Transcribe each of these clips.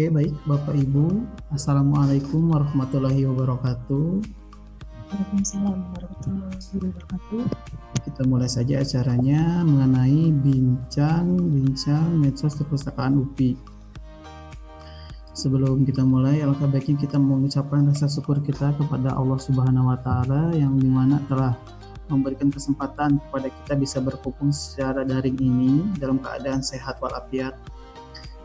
Oke, baik Bapak Ibu. Assalamualaikum warahmatullahi wabarakatuh. Waalaikumsalam warahmatullahi wabarakatuh. Kita mulai saja acaranya mengenai bincang-bincang medsos perpustakaan UPI. Sebelum kita mulai, alangkah baiknya kita mengucapkan rasa syukur kita kepada Allah Subhanahu wa taala yang di mana telah memberikan kesempatan kepada kita bisa berkumpul secara daring ini dalam keadaan sehat walafiat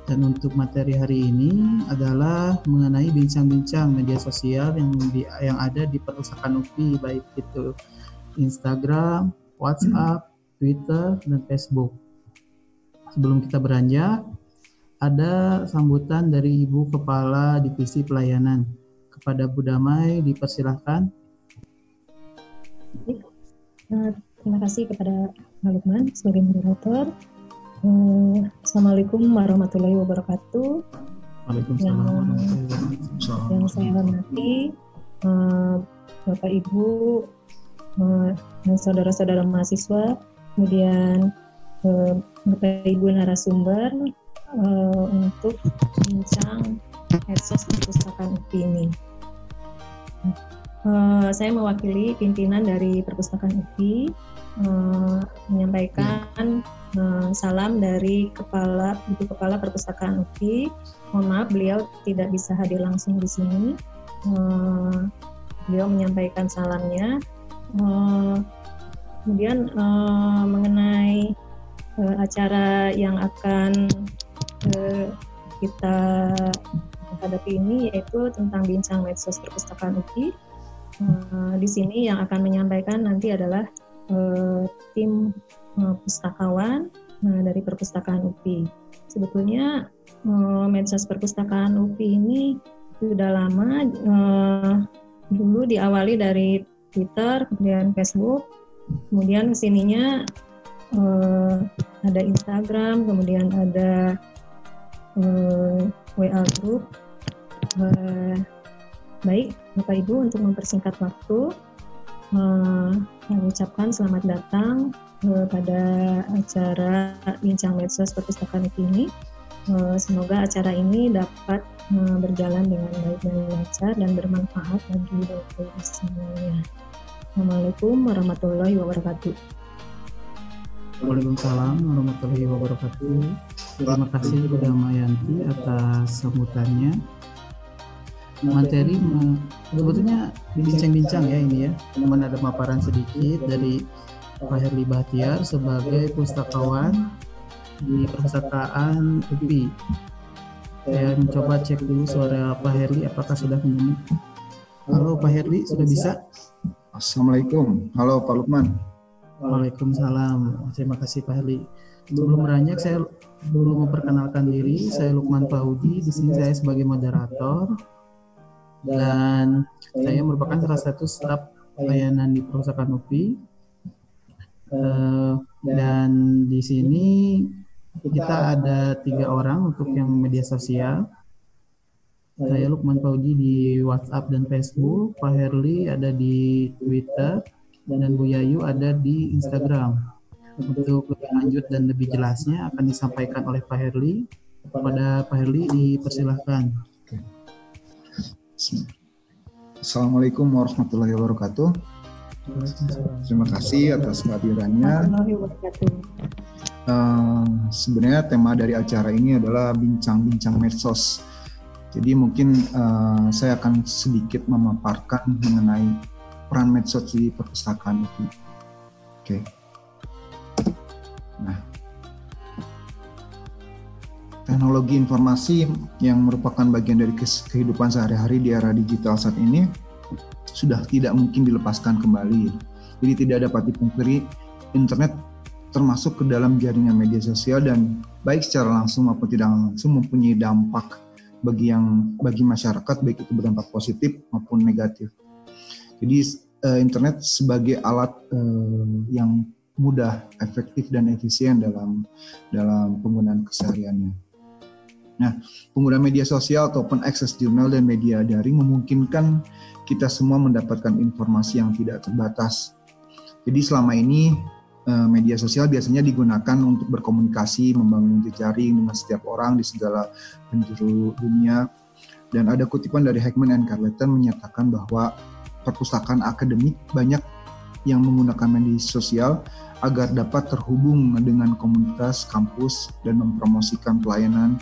dan untuk materi hari ini adalah mengenai bincang-bincang media sosial yang di, yang ada di perpustakaan UPI baik itu Instagram, WhatsApp, Twitter, dan Facebook. Sebelum kita beranjak, ada sambutan dari Ibu Kepala Divisi Pelayanan. Kepada Bu Damai, dipersilahkan. Eh, terima kasih kepada Pak Lukman sebagai moderator. Eh, Assalamualaikum warahmatullahi wabarakatuh. Waalaikumsalam. Yang, yang saya hormati uh, Bapak Ibu uh, dan saudara-saudara mahasiswa, kemudian uh, Bapak Ibu narasumber uh, untuk bincang medsos perpustakaan UPI ini. Uh, saya mewakili pimpinan dari perpustakaan UPI uh, menyampaikan uh, salam dari kepala ibu kepala perpustakaan UPI. Mohon maaf beliau tidak bisa hadir langsung di sini. Uh, beliau menyampaikan salamnya. Uh, kemudian uh, mengenai uh, acara yang akan uh, kita hadapi ini yaitu tentang bincang medsos perpustakaan UPI. Uh, di sini yang akan menyampaikan nanti adalah uh, tim uh, pustakawan uh, dari perpustakaan UPI. Sebetulnya uh, medsos perpustakaan UPI ini sudah lama uh, dulu diawali dari Twitter, kemudian Facebook, kemudian ke sininya uh, ada Instagram, kemudian ada uh, WA group. Uh, baik, Bapak Ibu untuk mempersingkat waktu, uh, mengucapkan selamat datang uh, pada acara Bincang Medsos Perpustakaan ini. Uh, semoga acara ini dapat uh, berjalan dengan baik dan lancar dan bermanfaat bagi Bapak semuanya. Assalamualaikum warahmatullahi wabarakatuh. Waalaikumsalam warahmatullahi wabarakatuh. Terima kasih kepada Mayanti atas sambutannya materi sebetulnya bincang-bincang ya ini ya. Cuman ada paparan sedikit dari Pak Herli Bahtiar sebagai pustakawan di perpustakaan UPI. Saya mencoba cek dulu suara Pak Herli apakah sudah menyanyi halo Pak Herli sudah bisa? Assalamualaikum. Halo Pak Lukman. Waalaikumsalam. Terima kasih Pak Herli. Sebelum beranjak saya belum memperkenalkan diri. Saya Lukman Fahudi di sini saya sebagai moderator dan saya merupakan salah satu staf layanan di perpustakaan UPI uh, dan di sini kita ada tiga orang untuk yang media sosial. Saya Lukman Paudi di WhatsApp dan Facebook. Pak Herli ada di Twitter. Dan Bu Yayu ada di Instagram. Untuk lebih lanjut dan lebih jelasnya akan disampaikan oleh Pak Herli. Kepada Pak Herli dipersilahkan Assalamualaikum warahmatullahi wabarakatuh. Terima kasih atas kehadirannya. Uh, sebenarnya tema dari acara ini adalah bincang-bincang medsos. Jadi mungkin uh, saya akan sedikit memaparkan mengenai peran medsos di perpustakaan itu. Oke. Okay. Nah, teknologi informasi yang merupakan bagian dari kehidupan sehari-hari di era digital saat ini sudah tidak mungkin dilepaskan kembali. Jadi tidak dapat dipungkiri internet termasuk ke dalam jaringan media sosial dan baik secara langsung maupun tidak langsung mempunyai dampak bagi yang bagi masyarakat baik itu berdampak positif maupun negatif. Jadi eh, internet sebagai alat eh, yang mudah, efektif dan efisien dalam dalam penggunaan kesehariannya. Nah, penggunaan media sosial ataupun akses jurnal dan media daring memungkinkan kita semua mendapatkan informasi yang tidak terbatas. Jadi selama ini uh, media sosial biasanya digunakan untuk berkomunikasi, membangun jejaring dengan setiap orang di segala penjuru dunia. Dan ada kutipan dari Heckman and Carleton menyatakan bahwa perpustakaan akademik banyak yang menggunakan media sosial agar dapat terhubung dengan komunitas kampus dan mempromosikan pelayanan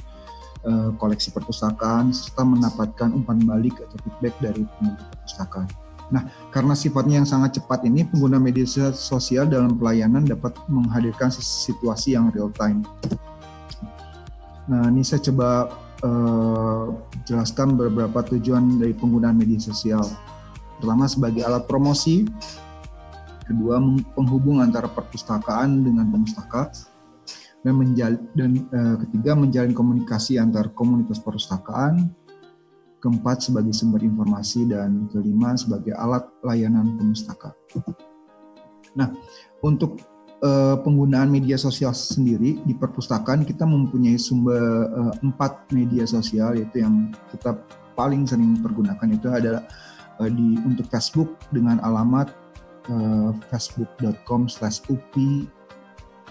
uh, koleksi perpustakaan serta mendapatkan umpan balik atau feedback dari pemilik perpustakaan. Nah, karena sifatnya yang sangat cepat ini, pengguna media sosial dalam pelayanan dapat menghadirkan situasi yang real time. Nah, ini saya coba uh, jelaskan beberapa tujuan dari penggunaan media sosial. Pertama, sebagai alat promosi, kedua penghubung antara perpustakaan dengan pemustaka dan menjal dan uh, ketiga menjalin komunikasi antar komunitas perpustakaan. Keempat sebagai sumber informasi. Dan kelima sebagai alat layanan pemustaka. Nah, untuk uh, penggunaan media sosial sendiri di perpustakaan kita mempunyai sumber uh, empat media sosial. Yaitu yang kita paling sering pergunakan itu adalah uh, di untuk Facebook dengan alamat uh, facebook.com slash upi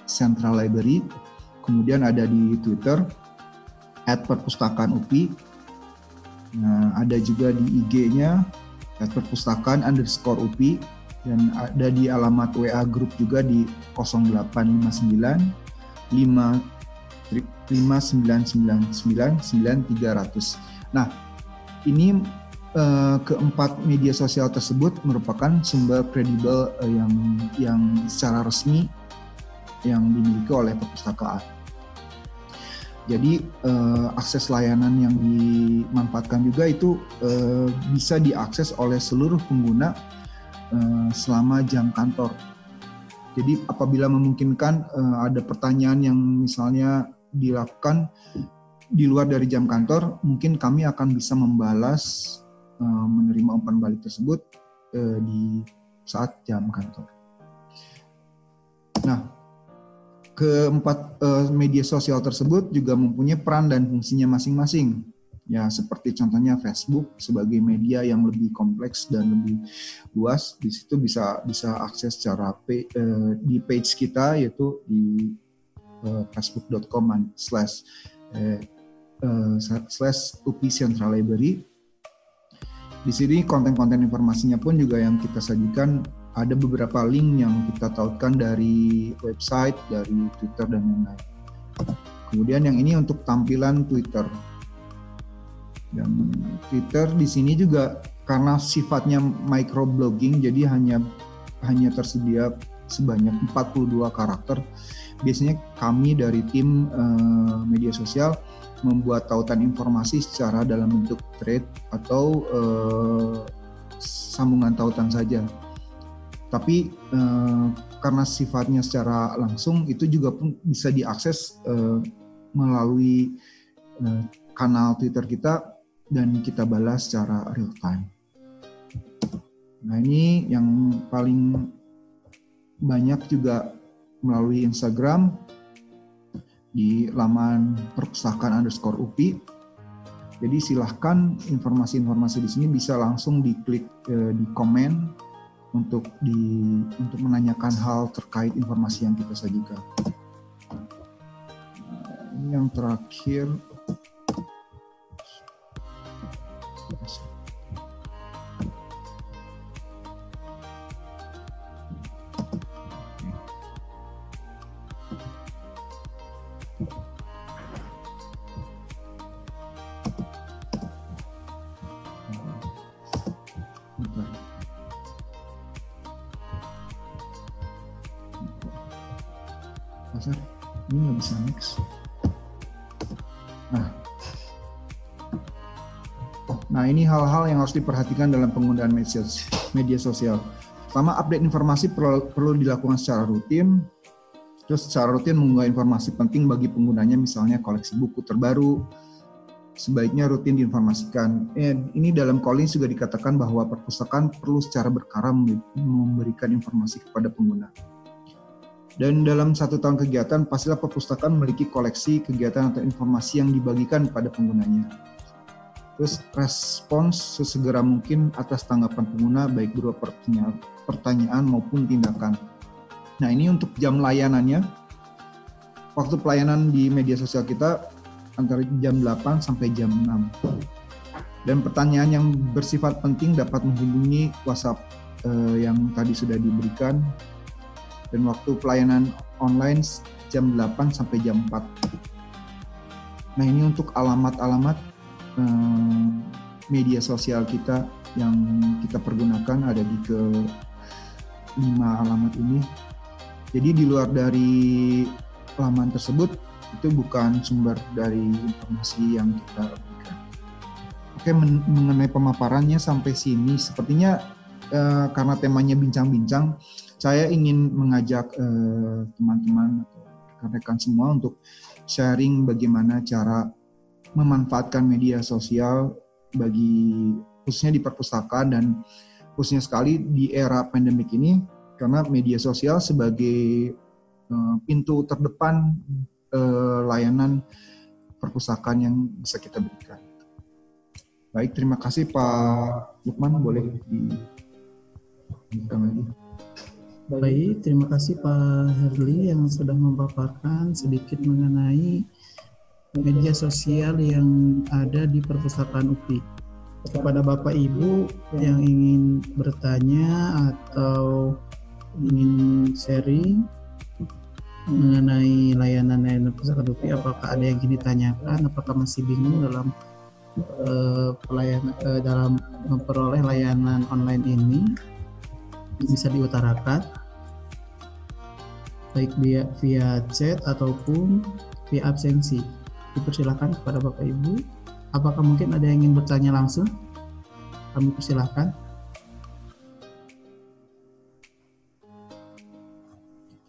central library. Kemudian ada di twitter at perpustakaan upi nah, ada juga di ig-nya at perpustakaan underscore upi dan ada di alamat WA grup juga di 0859 5 5999 9300. Nah, ini uh, keempat media sosial tersebut merupakan sumber kredibel uh, yang yang secara resmi yang dimiliki oleh perpustakaan. Jadi uh, akses layanan yang dimanfaatkan juga itu uh, bisa diakses oleh seluruh pengguna uh, selama jam kantor. Jadi apabila memungkinkan ada pertanyaan yang misalnya dilakukan di luar dari jam kantor, mungkin kami akan bisa membalas Eh, menerima umpan balik tersebut di saat jam kantor. Nah, keempat uh, media sosial tersebut juga mempunyai peran dan fungsinya masing-masing. Ya, seperti contohnya Facebook sebagai media yang lebih kompleks dan lebih luas, di situ bisa bisa akses secara pay, uh, di page kita yaitu di uh, facebook.com slash slash UPI Central Library di sini konten-konten informasinya pun juga yang kita sajikan ada beberapa link yang kita tautkan dari website, dari Twitter dan lain-lain. Kemudian yang ini untuk tampilan Twitter. Dan Twitter di sini juga karena sifatnya microblogging jadi hanya hanya tersedia sebanyak 42 karakter. Biasanya kami dari tim uh, media sosial membuat tautan informasi secara dalam bentuk thread atau uh, sambungan tautan saja. Tapi uh, karena sifatnya secara langsung itu juga pun bisa diakses uh, melalui uh, kanal Twitter kita dan kita balas secara real time. Nah ini yang paling banyak juga melalui Instagram di laman perpustakaan underscore UPI. Jadi silahkan informasi-informasi di sini bisa langsung diklik eh, di komen untuk di untuk menanyakan hal terkait informasi yang kita sajikan. Nah, ini yang terakhir. Ini hal-hal yang harus diperhatikan dalam penggunaan media, sosial. Pertama, update informasi perlu, perlu dilakukan secara rutin. Terus secara rutin mengunggah informasi penting bagi penggunanya, misalnya koleksi buku terbaru, sebaiknya rutin diinformasikan. Eh, ini dalam Collins juga dikatakan bahwa perpustakaan perlu secara berkala memberikan informasi kepada pengguna. Dan dalam satu tahun kegiatan, pastilah perpustakaan memiliki koleksi kegiatan atau informasi yang dibagikan pada penggunanya. Terus respons sesegera mungkin atas tanggapan pengguna baik berupa pertanyaan, pertanyaan maupun tindakan. Nah ini untuk jam layanannya, waktu pelayanan di media sosial kita antara jam 8 sampai jam 6. Dan pertanyaan yang bersifat penting dapat menghubungi WhatsApp eh, yang tadi sudah diberikan. Dan waktu pelayanan online jam 8 sampai jam 4. Nah ini untuk alamat-alamat eh, media sosial kita yang kita pergunakan ada di ke lima alamat ini jadi di luar dari laman tersebut itu bukan sumber dari informasi yang kita berikan. Oke, men mengenai pemaparannya sampai sini sepertinya eh, karena temanya bincang-bincang, saya ingin mengajak eh, teman-teman atau rekan-rekan semua untuk sharing bagaimana cara memanfaatkan media sosial bagi khususnya di perpustakaan dan khususnya sekali di era pandemik ini karena media sosial sebagai uh, pintu terdepan uh, layanan perpustakaan yang bisa kita berikan. Baik, terima kasih Pak Lukman, boleh di lagi. Baik, terima kasih Pak Herli yang sudah memaparkan sedikit mengenai media sosial yang ada di perpustakaan UPI. Kepada Bapak Ibu yang ingin bertanya atau ingin sharing mengenai layanan-layanan pusaka Dupi apakah ada yang ingin ditanyakan? Apakah masih bingung dalam uh, uh, dalam memperoleh layanan online ini? Bisa diutarakan? Baik via via chat ataupun via absensi dipersilakan kepada Bapak Ibu apakah mungkin ada yang ingin bertanya langsung kami persilahkan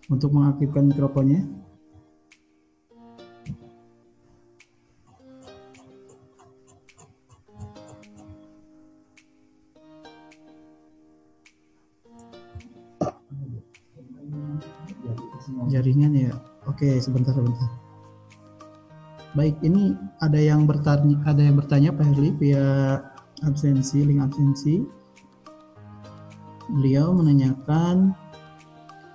untuk mengaktifkan mikrofonnya. Jaringan ya. Oke, sebentar sebentar. Baik, ini ada yang bertanya, ada yang bertanya Pak Herli via absensi, link absensi. Beliau menanyakan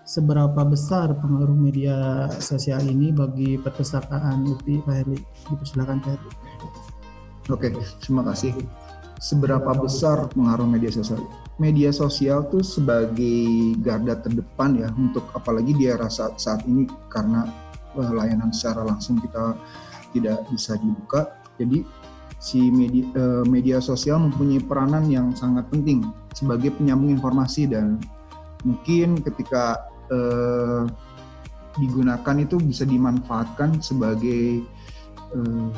seberapa besar pengaruh media sosial ini bagi perpustakaan UPI Pak Herli? Dipersilakan Pak Herli. Oke, terima kasih. Seberapa besar pengaruh media sosial? Media sosial tuh sebagai garda terdepan ya untuk apalagi di era saat, saat ini karena uh, layanan secara langsung kita tidak bisa dibuka. Jadi si media, uh, media sosial mempunyai peranan yang sangat penting sebagai penyambung informasi dan mungkin ketika eh, digunakan itu bisa dimanfaatkan sebagai eh,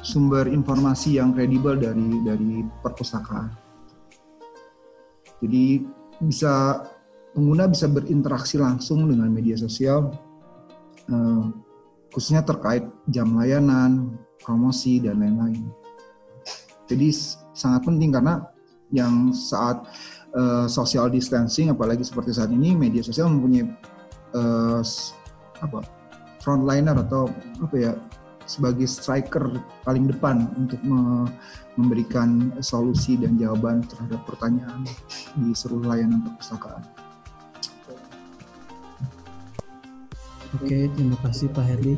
sumber informasi yang kredibel dari dari perpustakaan. Jadi bisa pengguna bisa berinteraksi langsung dengan media sosial, eh, khususnya terkait jam layanan, promosi dan lain-lain. Jadi sangat penting karena yang saat uh, social distancing apalagi seperti saat ini media sosial mempunyai uh, apa frontliner atau apa ya sebagai striker paling depan untuk me memberikan solusi dan jawaban terhadap pertanyaan di seluruh layanan perpustakaan. Oke, terima kasih Pak Herli.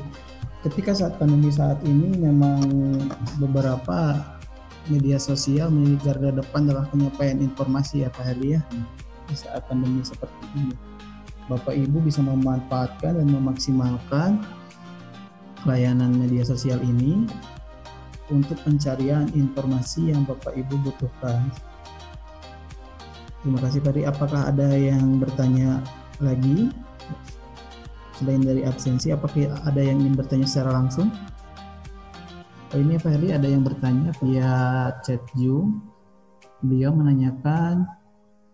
Ketika saat pandemi saat ini memang beberapa media sosial menjadi garda depan dalam penyampaian informasi ya Pak Heli ya di saat pandemi seperti ini. Bapak Ibu bisa memanfaatkan dan memaksimalkan layanan media sosial ini untuk pencarian informasi yang Bapak Ibu butuhkan. Terima kasih Pak Apakah ada yang bertanya lagi? Selain dari absensi, apakah ada yang ingin bertanya secara langsung? Oh, ini Heri ada yang bertanya via chat Zoom. Beliau menanyakan,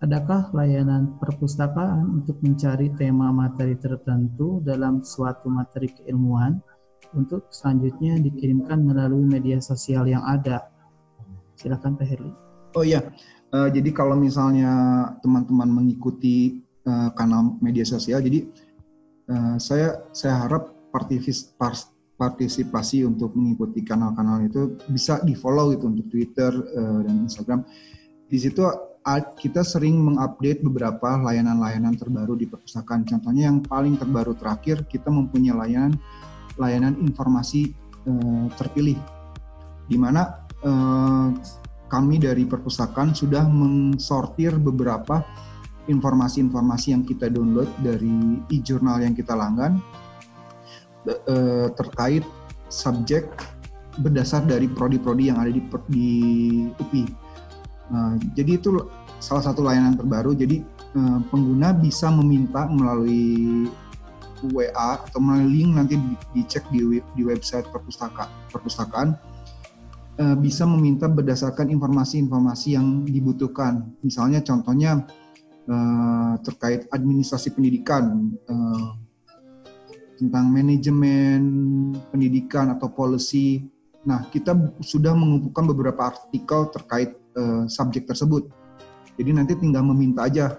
adakah layanan perpustakaan untuk mencari tema materi tertentu dalam suatu materi keilmuan untuk selanjutnya dikirimkan melalui media sosial yang ada? Silakan Pak Heri. Oh iya, uh, jadi kalau misalnya teman-teman mengikuti uh, kanal media sosial, jadi uh, saya saya harap partisipasi partisipasi untuk mengikuti kanal-kanal itu bisa di follow gitu untuk Twitter uh, dan Instagram. Di situ kita sering mengupdate beberapa layanan-layanan terbaru di perpustakaan. Contohnya yang paling terbaru terakhir kita mempunyai layanan layanan informasi uh, terpilih, di mana uh, kami dari perpustakaan sudah mensortir beberapa informasi-informasi yang kita download dari e-journal yang kita langgan uh, terkait subjek berdasar dari prodi-prodi yang ada di, di UPI. Nah, jadi itu salah satu layanan terbaru. Jadi eh, pengguna bisa meminta melalui WA atau melalui link nanti dicek di, di website perpustaka, perpustakaan eh, bisa meminta berdasarkan informasi-informasi yang dibutuhkan. Misalnya contohnya eh, terkait administrasi pendidikan tentang manajemen pendidikan atau policy. Nah, kita sudah mengumpulkan beberapa artikel terkait subjek tersebut. Jadi nanti tinggal meminta aja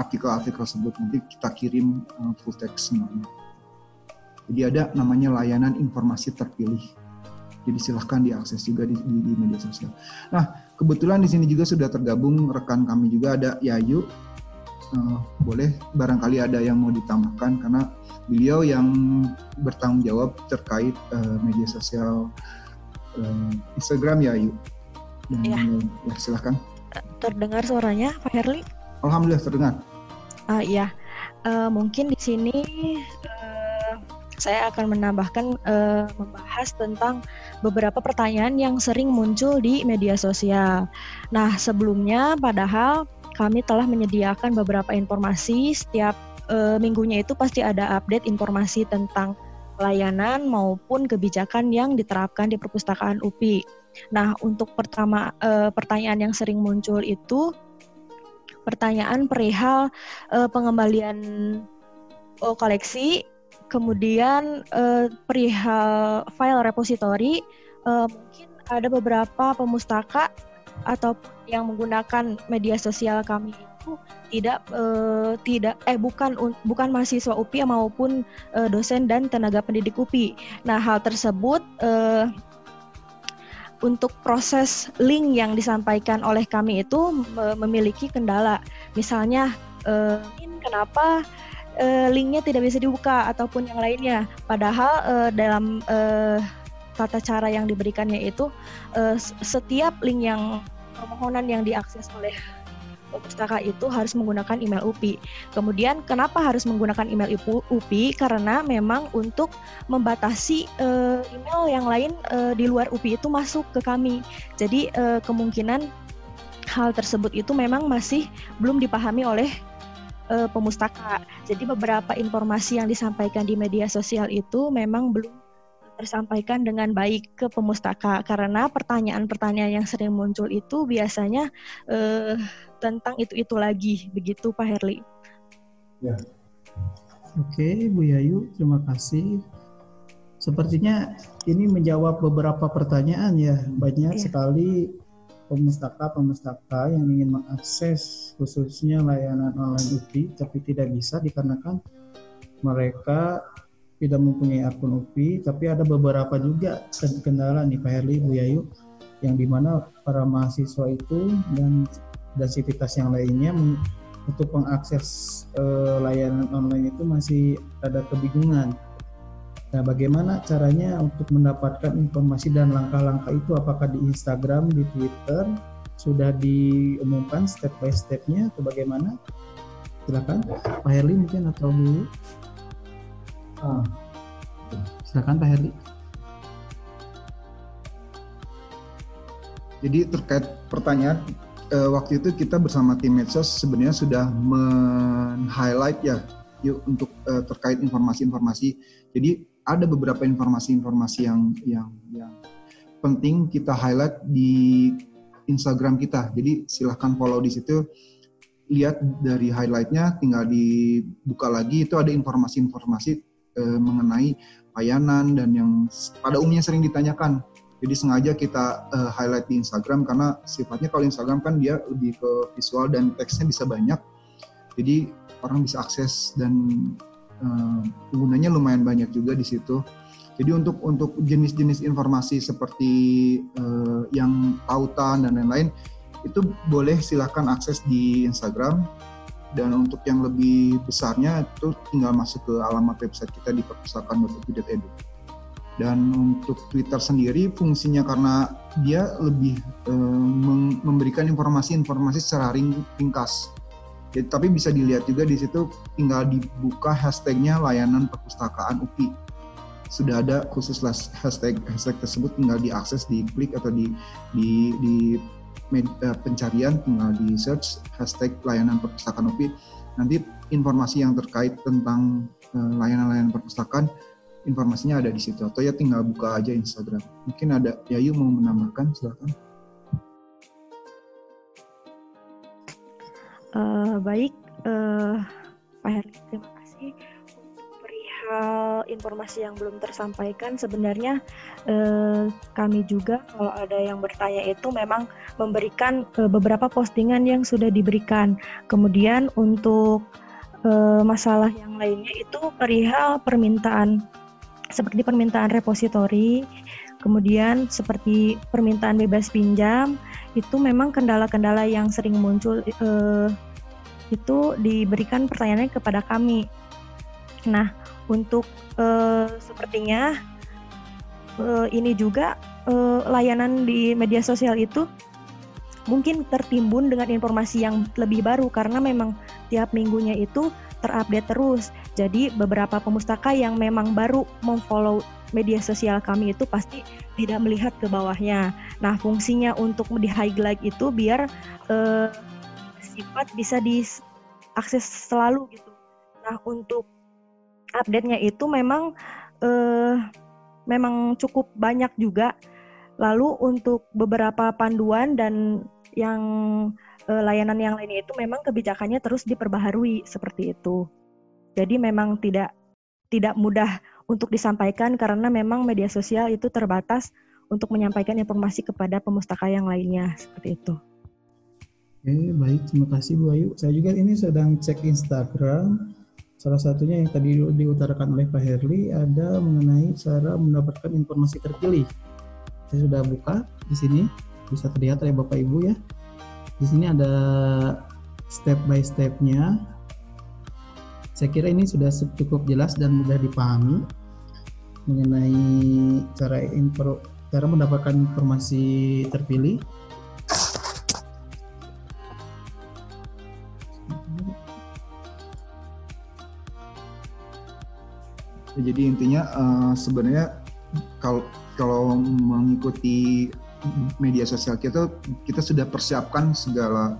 artikel-artikel tersebut nanti kita kirim full text semuanya. Jadi ada namanya layanan informasi terpilih. Jadi silahkan diakses juga di, di, di media sosial. Nah kebetulan di sini juga sudah tergabung rekan kami juga ada Yayu. Uh, boleh barangkali ada yang mau ditambahkan karena beliau yang bertanggung jawab terkait uh, media sosial uh, Instagram Yayu. Ya. ya silahkan. Terdengar suaranya, Pak Herli? Alhamdulillah terdengar. Uh, iya, uh, mungkin di sini saya akan menambahkan uh, membahas tentang beberapa pertanyaan yang sering muncul di media sosial. Nah, sebelumnya padahal kami telah menyediakan beberapa informasi setiap uh, minggunya itu pasti ada update informasi tentang layanan maupun kebijakan yang diterapkan di perpustakaan UPI. Nah, untuk pertama e, pertanyaan yang sering muncul itu pertanyaan perihal e, pengembalian e, koleksi, kemudian e, perihal file repository, e, mungkin ada beberapa pemustaka atau yang menggunakan media sosial kami itu tidak uh, tidak eh bukan bukan mahasiswa UPI maupun uh, dosen dan tenaga pendidik UPI. Nah, hal tersebut uh, untuk proses link yang disampaikan oleh kami itu memiliki kendala. Misalnya, uh, kenapa uh, linknya tidak bisa dibuka ataupun yang lainnya. Padahal uh, dalam uh, tata cara yang diberikannya itu uh, setiap link yang permohonan yang diakses oleh pustaka itu harus menggunakan email UPI. Kemudian kenapa harus menggunakan email UPI? Karena memang untuk membatasi uh, email yang lain uh, di luar UPI itu masuk ke kami. Jadi uh, kemungkinan hal tersebut itu memang masih belum dipahami oleh uh, pemustaka. Jadi beberapa informasi yang disampaikan di media sosial itu memang belum tersampaikan dengan baik ke pemustaka karena pertanyaan-pertanyaan yang sering muncul itu biasanya uh, tentang itu-itu lagi begitu Pak Herli. Ya. Oke Bu Yayu, terima kasih. Sepertinya ini menjawab beberapa pertanyaan ya. Banyak ya. sekali pemustaka-pemustaka yang ingin mengakses khususnya layanan online UPI tapi tidak bisa dikarenakan mereka tidak mempunyai akun UPI, tapi ada beberapa juga kendala nih Pak Herli, Bu Yayu, yang di mana para mahasiswa itu dan dan sivitas yang lainnya untuk mengakses uh, layanan online itu masih ada kebingungan. Nah, bagaimana caranya untuk mendapatkan informasi dan langkah-langkah itu? Apakah di Instagram, di Twitter sudah diumumkan step by stepnya atau bagaimana? Silakan, Pak Herli mungkin atau Bu. Ah. Silakan Pak Herli. Jadi terkait pertanyaan uh, waktu itu kita bersama tim medsos sebenarnya sudah men-highlight ya yuk untuk uh, terkait informasi-informasi. Jadi ada beberapa informasi-informasi yang yang yang penting kita highlight di Instagram kita. Jadi silahkan follow di situ lihat dari highlightnya tinggal dibuka lagi itu ada informasi-informasi eh, mengenai layanan dan yang pada umumnya sering ditanyakan. Jadi sengaja kita uh, highlight di Instagram karena sifatnya kalau Instagram kan dia lebih ke visual dan teksnya bisa banyak. Jadi orang bisa akses dan uh, penggunanya lumayan banyak juga di situ. Jadi untuk untuk jenis-jenis informasi seperti uh, yang tautan dan lain-lain itu boleh silahkan akses di Instagram dan untuk yang lebih besarnya itu tinggal masuk ke alamat website kita di perpustakaan.edu. Dan untuk Twitter sendiri fungsinya karena dia lebih e, memberikan informasi-informasi secara ring, ringkas. Jadi, tapi bisa dilihat juga di situ tinggal dibuka hashtagnya layanan perpustakaan UPI. Sudah ada khusus hashtag hashtag tersebut tinggal diakses, diklik atau di di, di med, uh, pencarian tinggal di search hashtag layanan perpustakaan UPI. Nanti informasi yang terkait tentang uh, layanan-layanan perpustakaan informasinya ada di situ atau ya tinggal buka aja Instagram. Mungkin ada Yayu mau menambahkan silakan. Uh, baik, uh, Pak Herli, terima kasih perihal informasi yang belum tersampaikan. Sebenarnya eh, kami juga kalau ada yang bertanya itu memang memberikan eh, beberapa postingan yang sudah diberikan. Kemudian untuk eh, masalah yang lainnya itu perihal permintaan seperti permintaan repositori, kemudian seperti permintaan bebas pinjam, itu memang kendala-kendala yang sering muncul eh, itu diberikan pertanyaannya kepada kami. Nah, untuk eh, sepertinya eh, ini juga eh, layanan di media sosial itu mungkin tertimbun dengan informasi yang lebih baru karena memang tiap minggunya itu terupdate terus. Jadi beberapa pemustaka yang memang baru memfollow media sosial kami itu pasti tidak melihat ke bawahnya. Nah, fungsinya untuk di highlight itu biar eh, sifat bisa diakses selalu gitu. Nah, untuk update-nya itu memang eh, memang cukup banyak juga. Lalu untuk beberapa panduan dan yang uh, layanan yang lainnya itu memang kebijakannya terus diperbaharui seperti itu. Jadi memang tidak tidak mudah untuk disampaikan karena memang media sosial itu terbatas untuk menyampaikan informasi kepada pemustaka yang lainnya seperti itu. Oke, baik. Terima kasih Bu Ayu. Saya juga ini sedang cek Instagram. Salah satunya yang tadi diutarakan oleh Pak Herli ada mengenai cara mendapatkan informasi terpilih. Saya sudah buka di sini, bisa terlihat oleh Bapak Ibu ya. Di sini ada step by stepnya. Saya kira ini sudah cukup jelas dan mudah dipahami mengenai cara info, cara mendapatkan informasi terpilih. Jadi intinya uh, sebenarnya kalau kalau mengikuti media sosial kita kita sudah persiapkan segala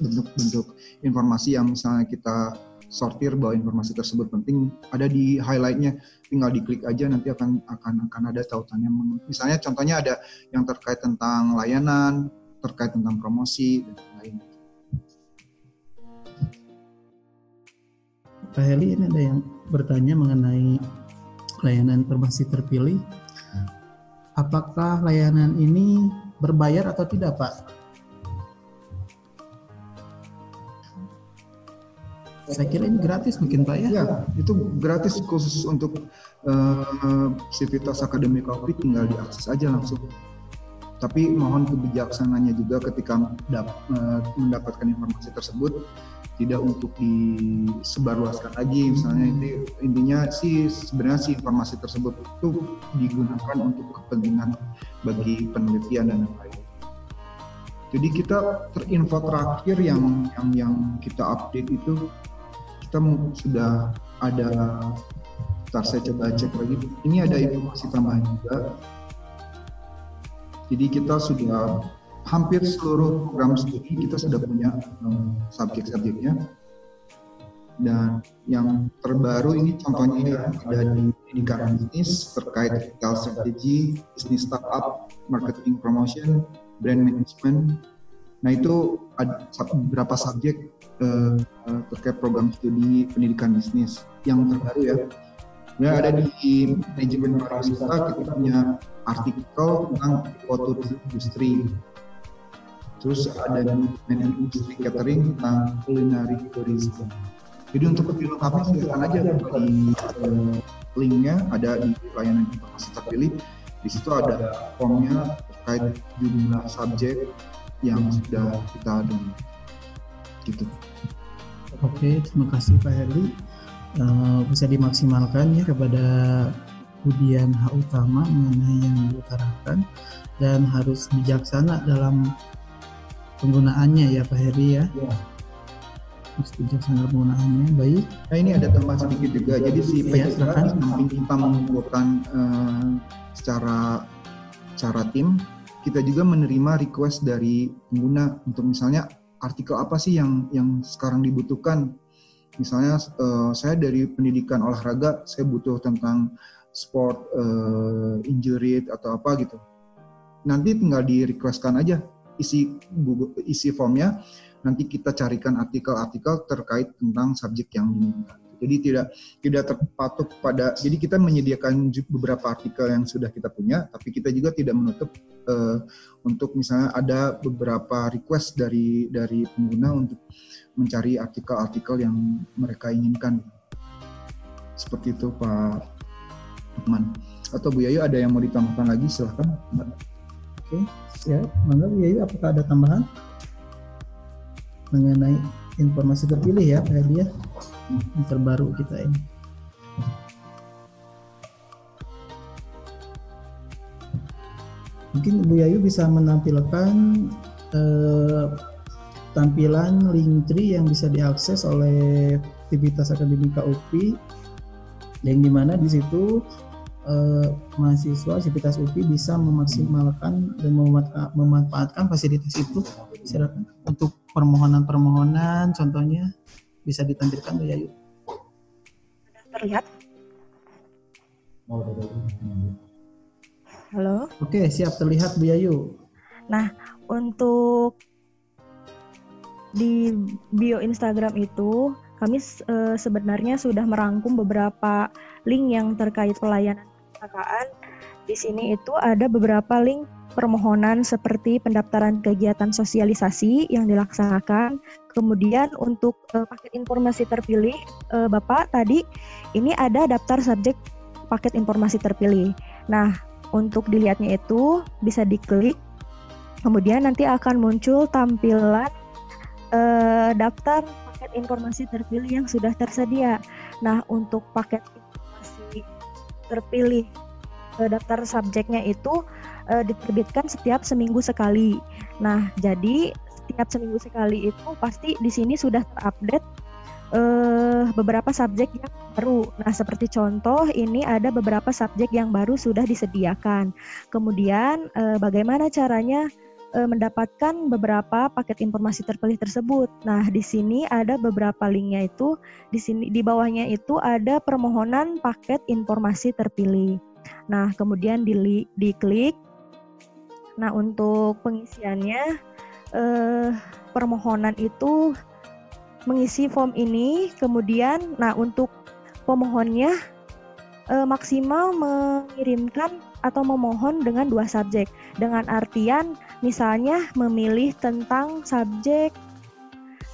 bentuk-bentuk informasi yang misalnya kita sortir bahwa informasi tersebut penting ada di highlightnya. Tinggal diklik aja nanti akan akan akan ada tautannya. Misalnya contohnya ada yang terkait tentang layanan terkait tentang promosi dan lain Pak Heli ini ada yang bertanya mengenai layanan informasi terpilih. Apakah layanan ini berbayar atau tidak, Pak? Saya kira ini gratis mungkin Pak ya? Ya, itu gratis khusus untuk uh, Civitas Akademik Kopi tinggal diakses aja langsung. Tapi mohon kebijaksananya juga ketika uh, mendapatkan informasi tersebut tidak untuk disebarluaskan lagi misalnya ini intinya sih sebenarnya sih informasi tersebut itu digunakan untuk kepentingan bagi penelitian dan lain-lain. Jadi kita terinfo terakhir yang yang yang kita update itu kita sudah ada Ntar saya coba cek lagi. Ini ada informasi tambahan juga. Jadi kita sudah hampir seluruh program studi kita sudah punya um, subjek-subjeknya dan yang terbaru ini contohnya ada di pendidikan bisnis terkait retail strategy, bisnis startup, marketing promotion, brand management. Nah itu ada beberapa subjek uh, terkait program studi pendidikan bisnis yang terbaru ya. Ya ada di manajemen pariwisata kita punya artikel tentang ekoturism industri Terus ada manajemen industri catering tentang culinary tourism. Jadi untuk lebih lengkapnya silakan aja di uh, linknya ada di layanan informasi terpilih. Di situ ada formnya terkait jumlah subjek yang sudah kita ada gitu. Oke, terima kasih Pak Heli. Uh, bisa dimaksimalkan ya kepada ujian hak utama mengenai yang diutarakan dan harus bijaksana dalam penggunaannya ya Pak Heri ya. ya. Harus bijaksana penggunaannya. Baik. Nah ini ada tambahan sedikit juga. Jadi si ya, samping kita mengumpulkan uh, secara cara tim, kita juga menerima request dari pengguna untuk misalnya artikel apa sih yang yang sekarang dibutuhkan. Misalnya uh, saya dari pendidikan olahraga, saya butuh tentang sport uh, injury atau apa gitu. Nanti tinggal di requestkan aja isi Google, isi formnya. Nanti kita carikan artikel-artikel terkait tentang subjek yang diinginkan. Jadi tidak tidak terpatok pada. Jadi kita menyediakan beberapa artikel yang sudah kita punya, tapi kita juga tidak menutup uh, untuk misalnya ada beberapa request dari dari pengguna untuk mencari artikel-artikel yang mereka inginkan. Seperti itu Pak teman atau Bu Yayu ada yang mau ditambahkan lagi silahkan Mbak. Oke, siap. Mangga Bu Yayu apakah ada tambahan mengenai informasi terpilih ya Pak Hadi ya terbaru kita ini. Mungkin Bu Yayu bisa menampilkan eh, tampilan link tree yang bisa diakses oleh aktivitas akademika UPI yang di mana di situ eh, mahasiswa Sivitas UPI bisa memaksimalkan dan memanfaatkan fasilitas itu. Silakan. Untuk permohonan-permohonan contohnya bisa ditampilkan ya yuk terlihat? Halo? Oke siap terlihat Bu Yayu. Nah untuk di bio Instagram itu kami e, sebenarnya sudah merangkum beberapa link yang terkait pelayanan perpustakaan. Di sini itu ada beberapa link permohonan seperti pendaftaran kegiatan sosialisasi yang dilaksanakan. Kemudian untuk e, paket informasi terpilih, e, Bapak tadi ini ada daftar subjek paket informasi terpilih. Nah, untuk dilihatnya itu bisa diklik. Kemudian nanti akan muncul tampilan e, daftar paket informasi terpilih yang sudah tersedia. Nah, untuk paket informasi terpilih daftar subjeknya itu uh, diterbitkan setiap seminggu sekali. Nah, jadi setiap seminggu sekali itu pasti di sini sudah terupdate uh, beberapa subjek yang baru. Nah, seperti contoh ini ada beberapa subjek yang baru sudah disediakan. Kemudian uh, bagaimana caranya e, mendapatkan beberapa paket informasi terpilih tersebut. Nah, di sini ada beberapa linknya itu di sini di bawahnya itu ada permohonan paket informasi terpilih. Nah, kemudian di diklik. Nah, untuk pengisiannya eh, permohonan itu mengisi form ini, kemudian nah untuk pemohonnya eh, maksimal mengirimkan atau memohon dengan dua subjek. Dengan artian misalnya memilih tentang subjek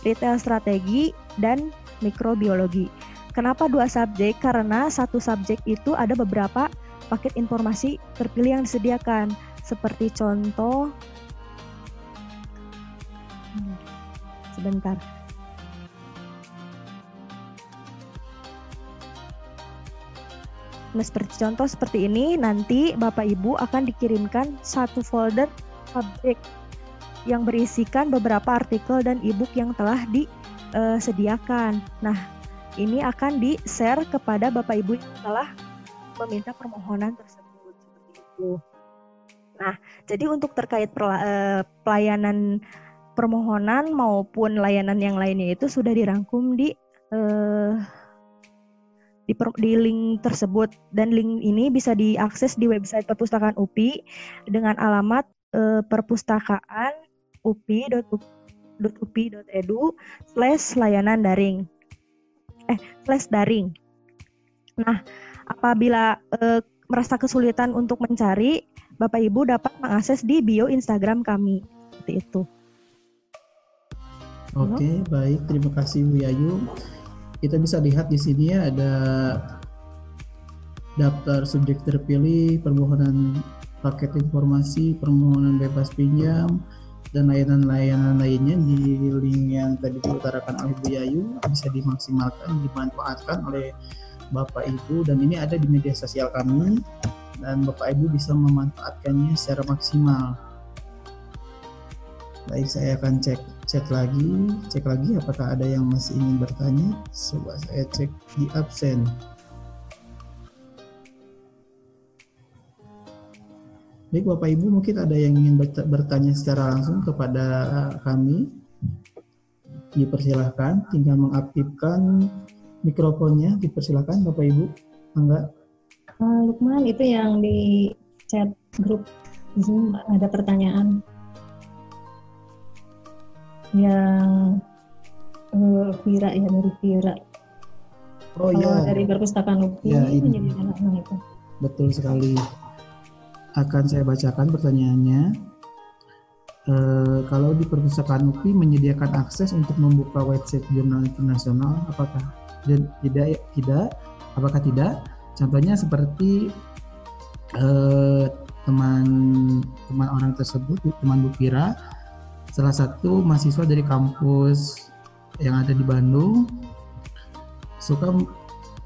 retail strategi dan mikrobiologi. Kenapa dua subjek? Karena satu subjek itu ada beberapa paket informasi terpilih yang disediakan. Seperti contoh, hmm, sebentar. Nah, seperti contoh seperti ini, nanti Bapak Ibu akan dikirimkan satu folder subjek yang berisikan beberapa artikel dan e-book yang telah disediakan. Nah, ini akan di-share kepada Bapak Ibu yang telah meminta permohonan tersebut seperti itu. Nah, jadi untuk terkait eh, pelayanan permohonan maupun layanan yang lainnya itu sudah dirangkum di eh, di, per, di link tersebut. Dan link ini bisa diakses di website perpustakaan UPI dengan alamat uh, perpustakaan upi.upi.edu slash layanan daring. Eh slash daring. Nah apabila uh, merasa kesulitan untuk mencari Bapak Ibu dapat mengakses di bio Instagram kami. Seperti itu. Oke, okay, baik. Terima kasih Bu Yayu. Kita bisa lihat di sini ada daftar subjek terpilih, permohonan paket informasi, permohonan bebas pinjam, dan layanan-layanan lainnya di link yang tadi diutarakan oleh Bu Yayu. Bisa dimaksimalkan, dimanfaatkan oleh Bapak Ibu. Dan ini ada di media sosial kami dan Bapak Ibu bisa memanfaatkannya secara maksimal. Baik, saya akan cek cek lagi, cek lagi apakah ada yang masih ingin bertanya. Coba saya cek di absen. Baik Bapak Ibu mungkin ada yang ingin bertanya secara langsung kepada kami. Dipersilahkan, tinggal mengaktifkan mikrofonnya. Dipersilahkan Bapak Ibu. Enggak? Uh, Lukman itu yang di chat grup Zoom ada pertanyaan yang uh, Vira ya dari Vira. Oh iya. Dari perpustakaan UPI ya, ini. menjadi itu. Betul sekali akan saya bacakan pertanyaannya. E, kalau di perpustakaan UPI menyediakan akses untuk membuka website jurnal internasional, apakah tidak? Tidak. Apakah tidak? Contohnya seperti e, teman teman orang tersebut, teman Bu Pira, salah satu mahasiswa dari kampus yang ada di Bandung, suka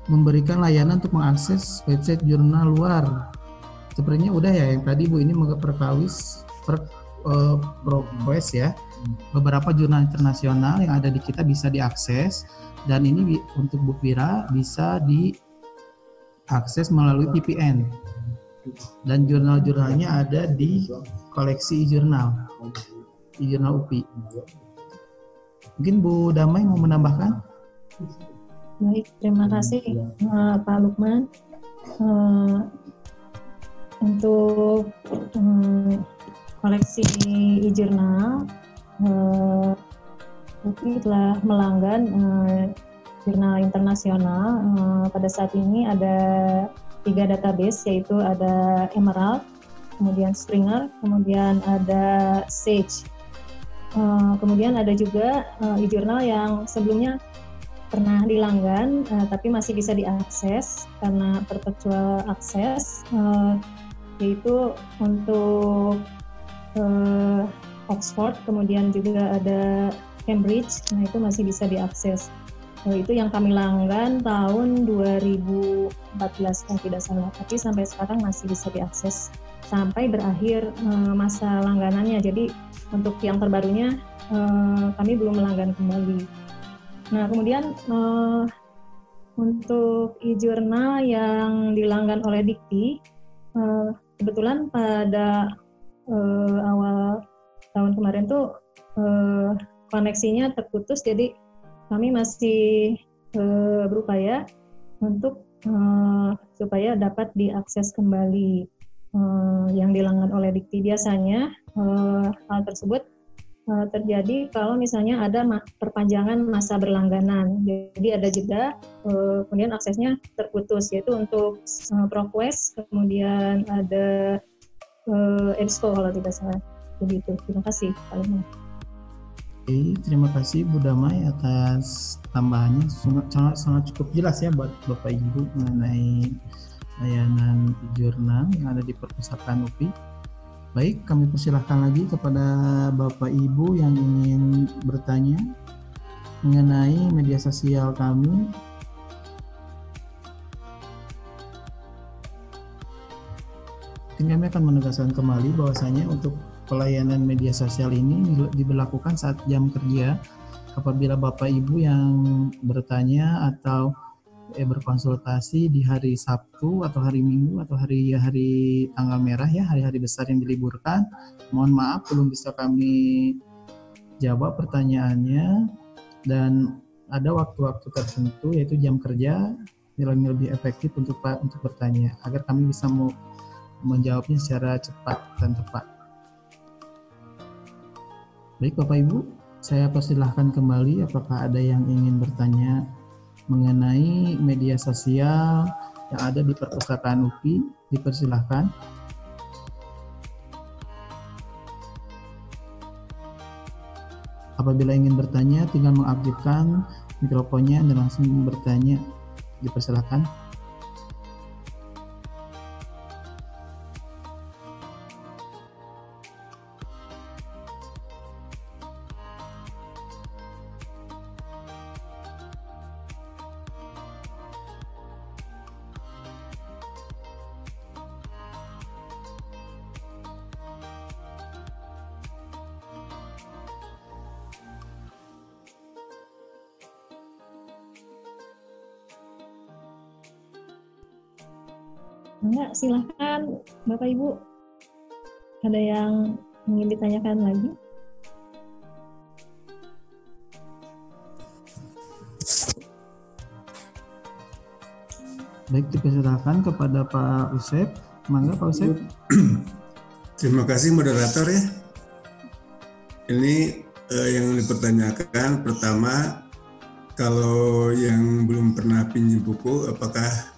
memberikan layanan untuk mengakses website jurnal luar. Sebenarnya udah ya yang tadi Bu ini perkawis per uh, progress ya. Beberapa jurnal internasional yang ada di kita bisa diakses dan ini untuk Bu Vira bisa diakses melalui VPN dan jurnal-jurnalnya ada di koleksi jurnal jurnal UPI mungkin Bu Damai mau menambahkan? Baik terima kasih uh, Pak Lukman. Uh, untuk um, koleksi e-jurnal uh, telah melanggan uh, jurnal internasional uh, pada saat ini ada tiga database yaitu ada Emerald, kemudian Springer, kemudian ada Sage. Uh, kemudian ada juga uh, e-jurnal yang sebelumnya pernah dilanggan tapi masih bisa diakses karena perpetual akses yaitu untuk Oxford, kemudian juga ada Cambridge, nah itu masih bisa diakses. Nah, itu yang kami langgan tahun 2014 kalau tidak salah, tapi sampai sekarang masih bisa diakses sampai berakhir uh, masa langganannya. Jadi untuk yang terbarunya uh, kami belum melanggan kembali. Nah kemudian uh, untuk e-jurnal yang dilanggan oleh Dikti, uh, kebetulan pada uh, awal tahun kemarin tuh uh, koneksinya terputus jadi kami masih uh, berupaya untuk uh, supaya dapat diakses kembali uh, yang dilanggan oleh Dikti biasanya uh, hal tersebut uh, terjadi kalau misalnya ada ma perpanjangan masa berlangganan. Jadi ada jeda, uh, kemudian aksesnya terputus, yaitu untuk uh, ProQuest, kemudian ada uh, EBSCO kalau tidak salah. Begitu. Terima kasih, Pak. Oke, terima kasih Bu Damai atas tambahannya sangat, sangat sangat cukup jelas ya buat Bapak Ibu mengenai layanan jurnal yang ada di perpustakaan UPI. Baik, kami persilahkan lagi kepada Bapak Ibu yang ingin bertanya mengenai media sosial kami. Mungkin kami akan menegaskan kembali bahwasanya untuk pelayanan media sosial ini diberlakukan saat jam kerja apabila Bapak Ibu yang bertanya atau eh, berkonsultasi di hari Sabtu atau hari Minggu atau hari hari tanggal merah ya hari-hari besar yang diliburkan. Mohon maaf belum bisa kami jawab pertanyaannya dan ada waktu-waktu tertentu yaitu jam kerja yang lebih efektif untuk untuk bertanya agar kami bisa menjawabnya secara cepat dan tepat. Baik Bapak Ibu, saya persilahkan kembali apakah ada yang ingin bertanya mengenai media sosial yang ada di perpustakaan UPI, dipersilahkan. Apabila ingin bertanya, tinggal mengaktifkan mikrofonnya dan langsung bertanya. Dipersilahkan. Enggak, silahkan Bapak Ibu. Ada yang ingin ditanyakan lagi? Baik, dipersilakan kepada Pak Usep. Mangga Pak Usep. Terima kasih moderator ya. Ini eh, yang dipertanyakan pertama kalau yang belum pernah pinjam buku apakah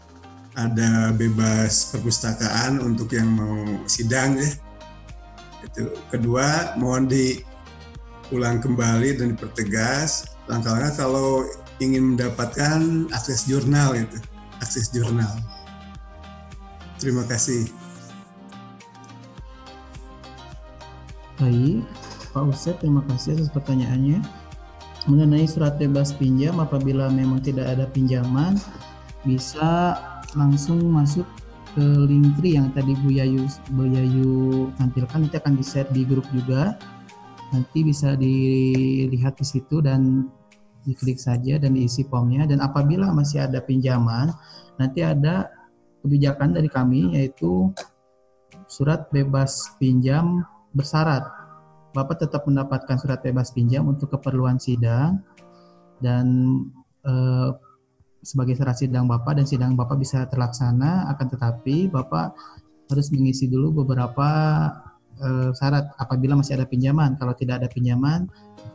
ada bebas perpustakaan untuk yang mau sidang ya. Itu kedua mohon diulang kembali dan dipertegas langkah-langkah kalau ingin mendapatkan akses jurnal itu akses jurnal. Terima kasih. Baik, Pak Usep, terima kasih atas pertanyaannya. Mengenai surat bebas pinjam, apabila memang tidak ada pinjaman, bisa langsung masuk ke link tree yang tadi Bu Yayu, Bu Yayu tampilkan, itu akan di-share di grup juga. Nanti bisa dilihat di situ dan diklik saja dan diisi formnya dan apabila masih ada pinjaman nanti ada kebijakan dari kami yaitu surat bebas pinjam bersyarat Bapak tetap mendapatkan surat bebas pinjam untuk keperluan sidang dan eh, sebagai syarat sidang Bapak dan sidang Bapak bisa terlaksana akan tetapi Bapak harus mengisi dulu beberapa eh, syarat apabila masih ada pinjaman kalau tidak ada pinjaman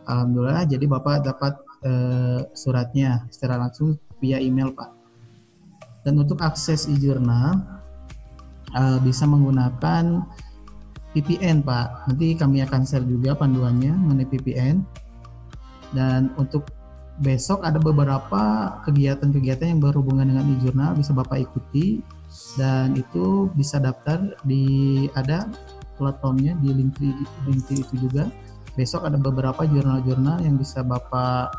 Alhamdulillah jadi Bapak dapat eh, suratnya secara langsung via email Pak. Dan untuk akses e-jurnal eh, bisa menggunakan VPN Pak. Nanti kami akan share juga panduannya mengenai VPN. Dan untuk besok ada beberapa kegiatan-kegiatan yang berhubungan dengan e-jurnal bisa Bapak ikuti. Dan itu bisa daftar di ada platformnya di link link itu juga. Besok ada beberapa jurnal-jurnal yang bisa Bapak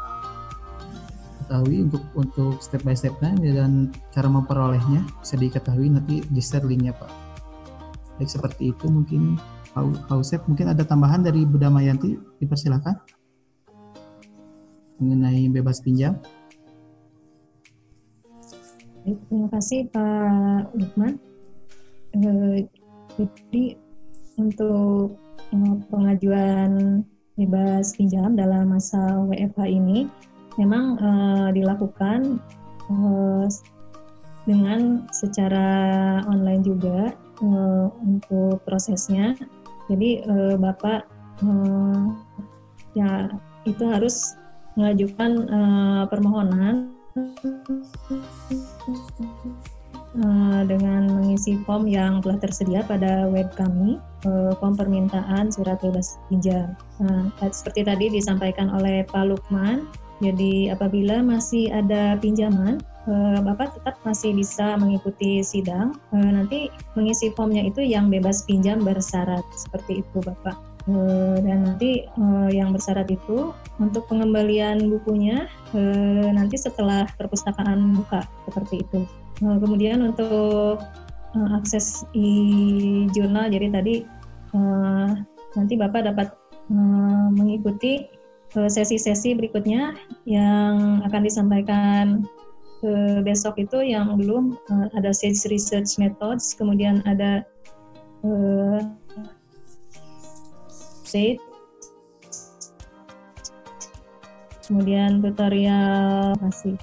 ketahui untuk untuk step by stepnya dan cara memperolehnya bisa diketahui nanti di share linknya Pak. Baik seperti itu mungkin. Pak Usep mungkin ada tambahan dari Buddha Mayanti? Dipersilakan mengenai bebas pinjam. Terima kasih Pak Lukman. Eh, jadi untuk eh, pengajuan bebas pinjam dalam masa WFH ini memang uh, dilakukan uh, dengan secara online juga uh, untuk prosesnya. Jadi uh, Bapak uh, ya itu harus mengajukan uh, permohonan uh, dengan mengisi form yang telah tersedia pada web kami, uh, form permintaan surat bebas pinjam. Uh, seperti tadi disampaikan oleh Pak Lukman, jadi apabila masih ada pinjaman, Bapak tetap masih bisa mengikuti sidang. Nanti mengisi formnya itu yang bebas pinjam bersyarat seperti itu, Bapak. Eh, dan nanti yang bersyarat itu untuk pengembalian bukunya nanti setelah perpustakaan buka seperti itu. Kemudian untuk akses e-jurnal, jadi tadi nanti Bapak dapat mengikuti sesi-sesi berikutnya yang akan disampaikan besok itu yang belum ada sage research methods, kemudian ada sage, kemudian tutorial masih.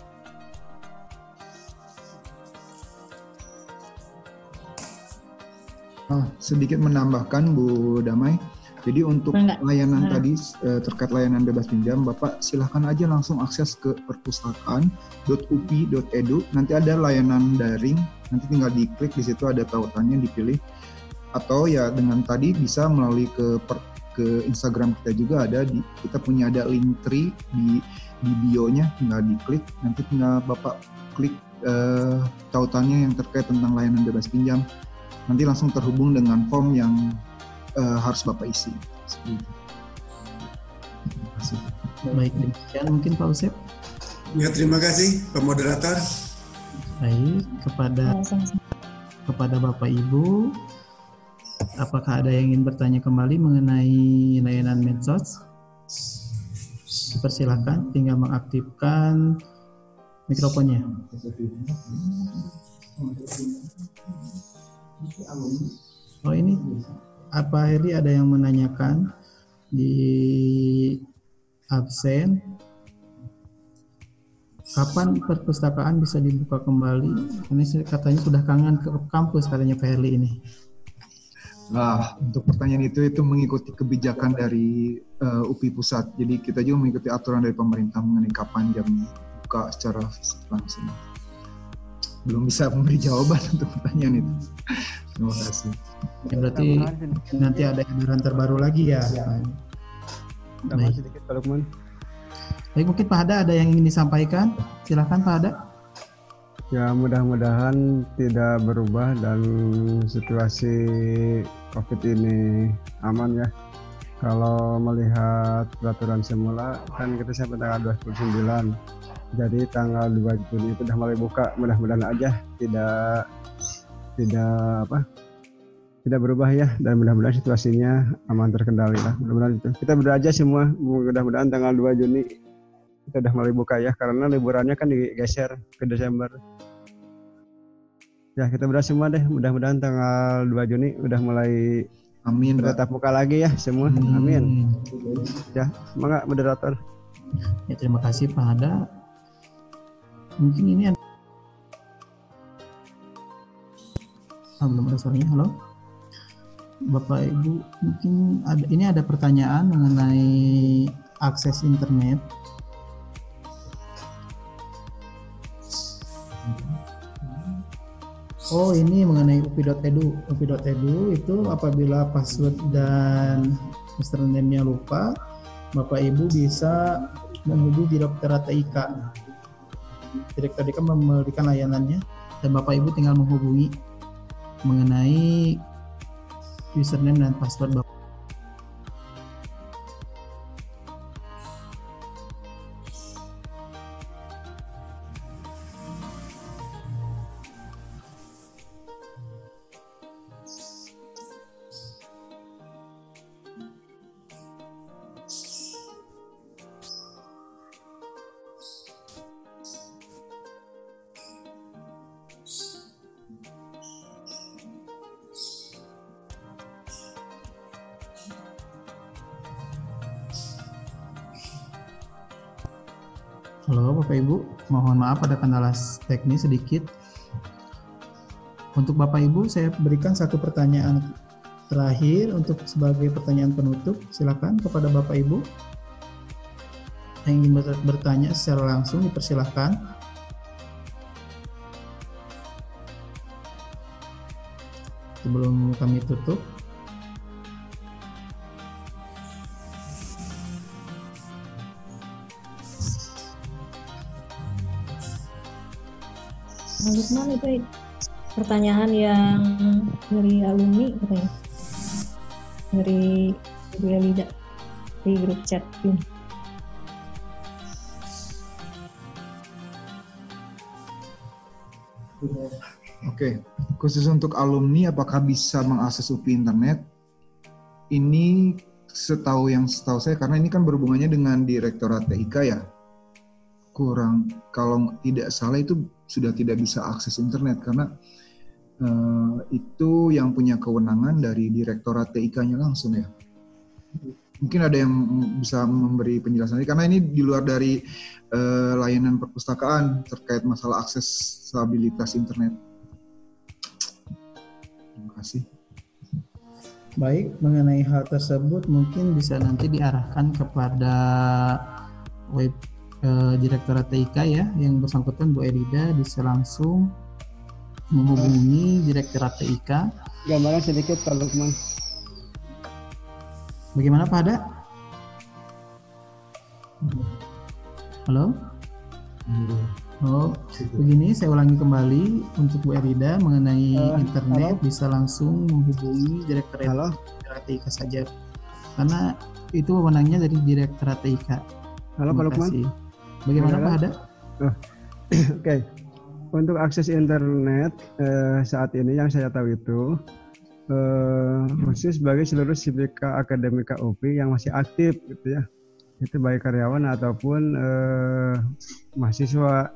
Ah, sedikit menambahkan Bu Damai, jadi untuk Enggak. layanan Enggak. tadi eh, terkait layanan bebas pinjam, Bapak silahkan aja langsung akses ke perpustakaan.upi.edu. Nanti ada layanan daring, nanti tinggal diklik di situ ada tautannya dipilih. Atau ya dengan tadi bisa melalui ke per, ke Instagram kita juga ada di kita punya ada link tree di di bio-nya tinggal diklik nanti tinggal Bapak klik uh, tautannya yang terkait tentang layanan bebas pinjam nanti langsung terhubung dengan form yang uh, harus Bapak isi. Baik, demikian mungkin Pak Usep. Ya, terima kasih Pak Moderator. Baik, kepada kepada Bapak Ibu, apakah ada yang ingin bertanya kembali mengenai layanan medsos? Persilakan, tinggal mengaktifkan mikrofonnya. Oh ini apa Heri ada yang menanyakan di absen kapan perpustakaan bisa dibuka kembali? Ini katanya sudah kangen ke kampus katanya Pak Herli ini. Nah, untuk pertanyaan itu itu mengikuti kebijakan dari uh, UPI pusat. Jadi kita juga mengikuti aturan dari pemerintah mengenai kapan jam buka secara fisik langsung. Belum bisa memberi jawaban untuk pertanyaan itu. Terima kasih. Ya, berarti nanti ada edaran terbaru lagi ya. ya. Baik. sedikit Pak Lukman. Baik, mungkin Pak Hada ada yang ingin disampaikan. Silahkan Pak Hada. Ya mudah-mudahan tidak berubah dan situasi COVID ini aman ya. Kalau melihat peraturan semula kan kita sampai tanggal 29. Jadi tanggal 2 Juni itu sudah mulai buka. Mudah-mudahan aja tidak tidak apa tidak berubah ya dan mudah-mudahan situasinya aman terkendali lah mudah-mudahan itu kita berdoa aja semua mudah-mudahan tanggal 2 Juni kita udah mulai buka ya karena liburannya kan digeser ke Desember ya kita berdoa semua deh mudah-mudahan tanggal 2 Juni udah mulai Amin. Tetap buka lagi ya semua. Hmm. Amin. Ya, semangat moderator. Ya, terima kasih Pak Hada. Mungkin ini ada oh, belum ada suaranya. Halo. Bapak Ibu, mungkin ada ini ada pertanyaan mengenai akses internet Oh ini mengenai upi.edu. Upi.edu itu apabila password dan username-nya lupa, Bapak Ibu bisa menghubungi Direktur TIK. Direktur TIK memberikan layanannya dan Bapak Ibu tinggal menghubungi mengenai username dan password Bapak. Halo Bapak Ibu, mohon maaf ada kendala teknis sedikit. Untuk Bapak Ibu saya berikan satu pertanyaan terakhir untuk sebagai pertanyaan penutup. Silakan kepada Bapak Ibu yang ingin bertanya secara langsung dipersilahkan. Sebelum kami tutup. Lukman itu pertanyaan yang dari alumni katanya dari Bu Elida di grup chat ini. Oke, khusus untuk alumni apakah bisa mengakses UPI internet? Ini setahu yang setahu saya karena ini kan berhubungannya dengan Direktorat TIK ya. Kurang kalau tidak salah itu sudah tidak bisa akses internet karena uh, itu yang punya kewenangan dari Direktorat TIK-nya langsung ya. Mungkin ada yang bisa memberi penjelasan karena ini di luar dari uh, layanan perpustakaan terkait masalah akses stabilitas internet. Terima kasih. Baik, mengenai hal tersebut mungkin bisa nanti diarahkan kepada web eh, Direktorat TIK ya yang bersangkutan Bu Elida bisa langsung menghubungi Direktorat TIK. Gambaran sedikit Pak Lukman. Bagaimana Pak Ada? Halo? Oh, begini saya ulangi kembali untuk Bu Erida mengenai uh, internet halo? bisa langsung menghubungi Direktorat TIK saja karena itu wewenangnya dari Direktorat TIK. Halo Pak Lukman. Bagaimana Pak Ada? Oh. Oke, okay. untuk akses internet eh, saat ini yang saya tahu itu eh, khusus bagi seluruh sipika akademika UPI yang masih aktif gitu ya, itu baik karyawan ataupun eh, mahasiswa.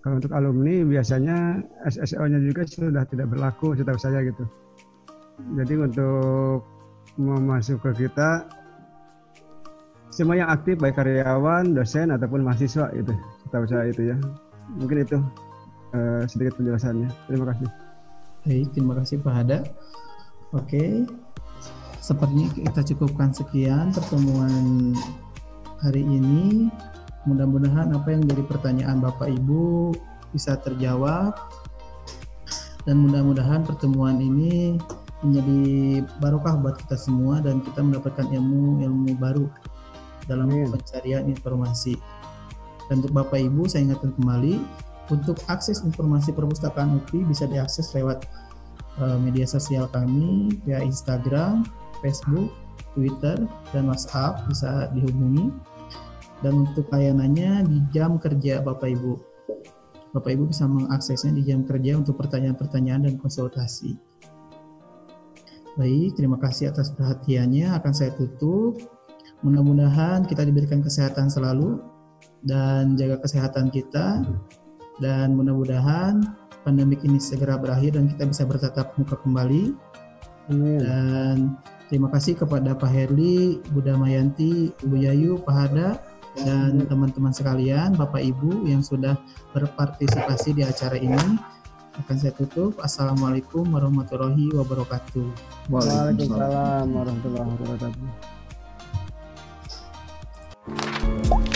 Kalau untuk alumni biasanya SSO-nya juga sudah tidak berlaku setahu saya gitu. Jadi untuk memasuk ke kita semua yang aktif baik karyawan, dosen ataupun mahasiswa itu setahu saya itu ya. Mungkin itu uh, sedikit penjelasannya. Terima kasih. Baik, terima kasih Pak Hada. Oke, sepertinya kita cukupkan sekian pertemuan hari ini. Mudah-mudahan apa yang jadi pertanyaan Bapak Ibu bisa terjawab dan mudah-mudahan pertemuan ini menjadi barokah buat kita semua dan kita mendapatkan ilmu-ilmu baru dalam Amin. pencarian informasi. Dan untuk Bapak Ibu saya ingatkan kembali untuk akses informasi perpustakaan UPI bisa diakses lewat uh, media sosial kami via Instagram, Facebook, Twitter, dan WhatsApp bisa dihubungi dan untuk layanannya di jam kerja Bapak Ibu. Bapak Ibu bisa mengaksesnya di jam kerja untuk pertanyaan-pertanyaan dan konsultasi. Baik, terima kasih atas perhatiannya. Akan saya tutup. Mudah-mudahan kita diberikan kesehatan selalu dan jaga kesehatan kita. Dan mudah-mudahan pandemik ini segera berakhir dan kita bisa bertatap muka kembali. Amin. Dan terima kasih kepada Pak Herli, Buddha Mayanti, Ibu Yayu, Pak Hada, dan teman-teman sekalian, Bapak Ibu yang sudah berpartisipasi di acara ini. Akan saya tutup. Assalamualaikum warahmatullahi wabarakatuh. Waalaikumsalam warahmatullahi wabarakatuh. Thank you.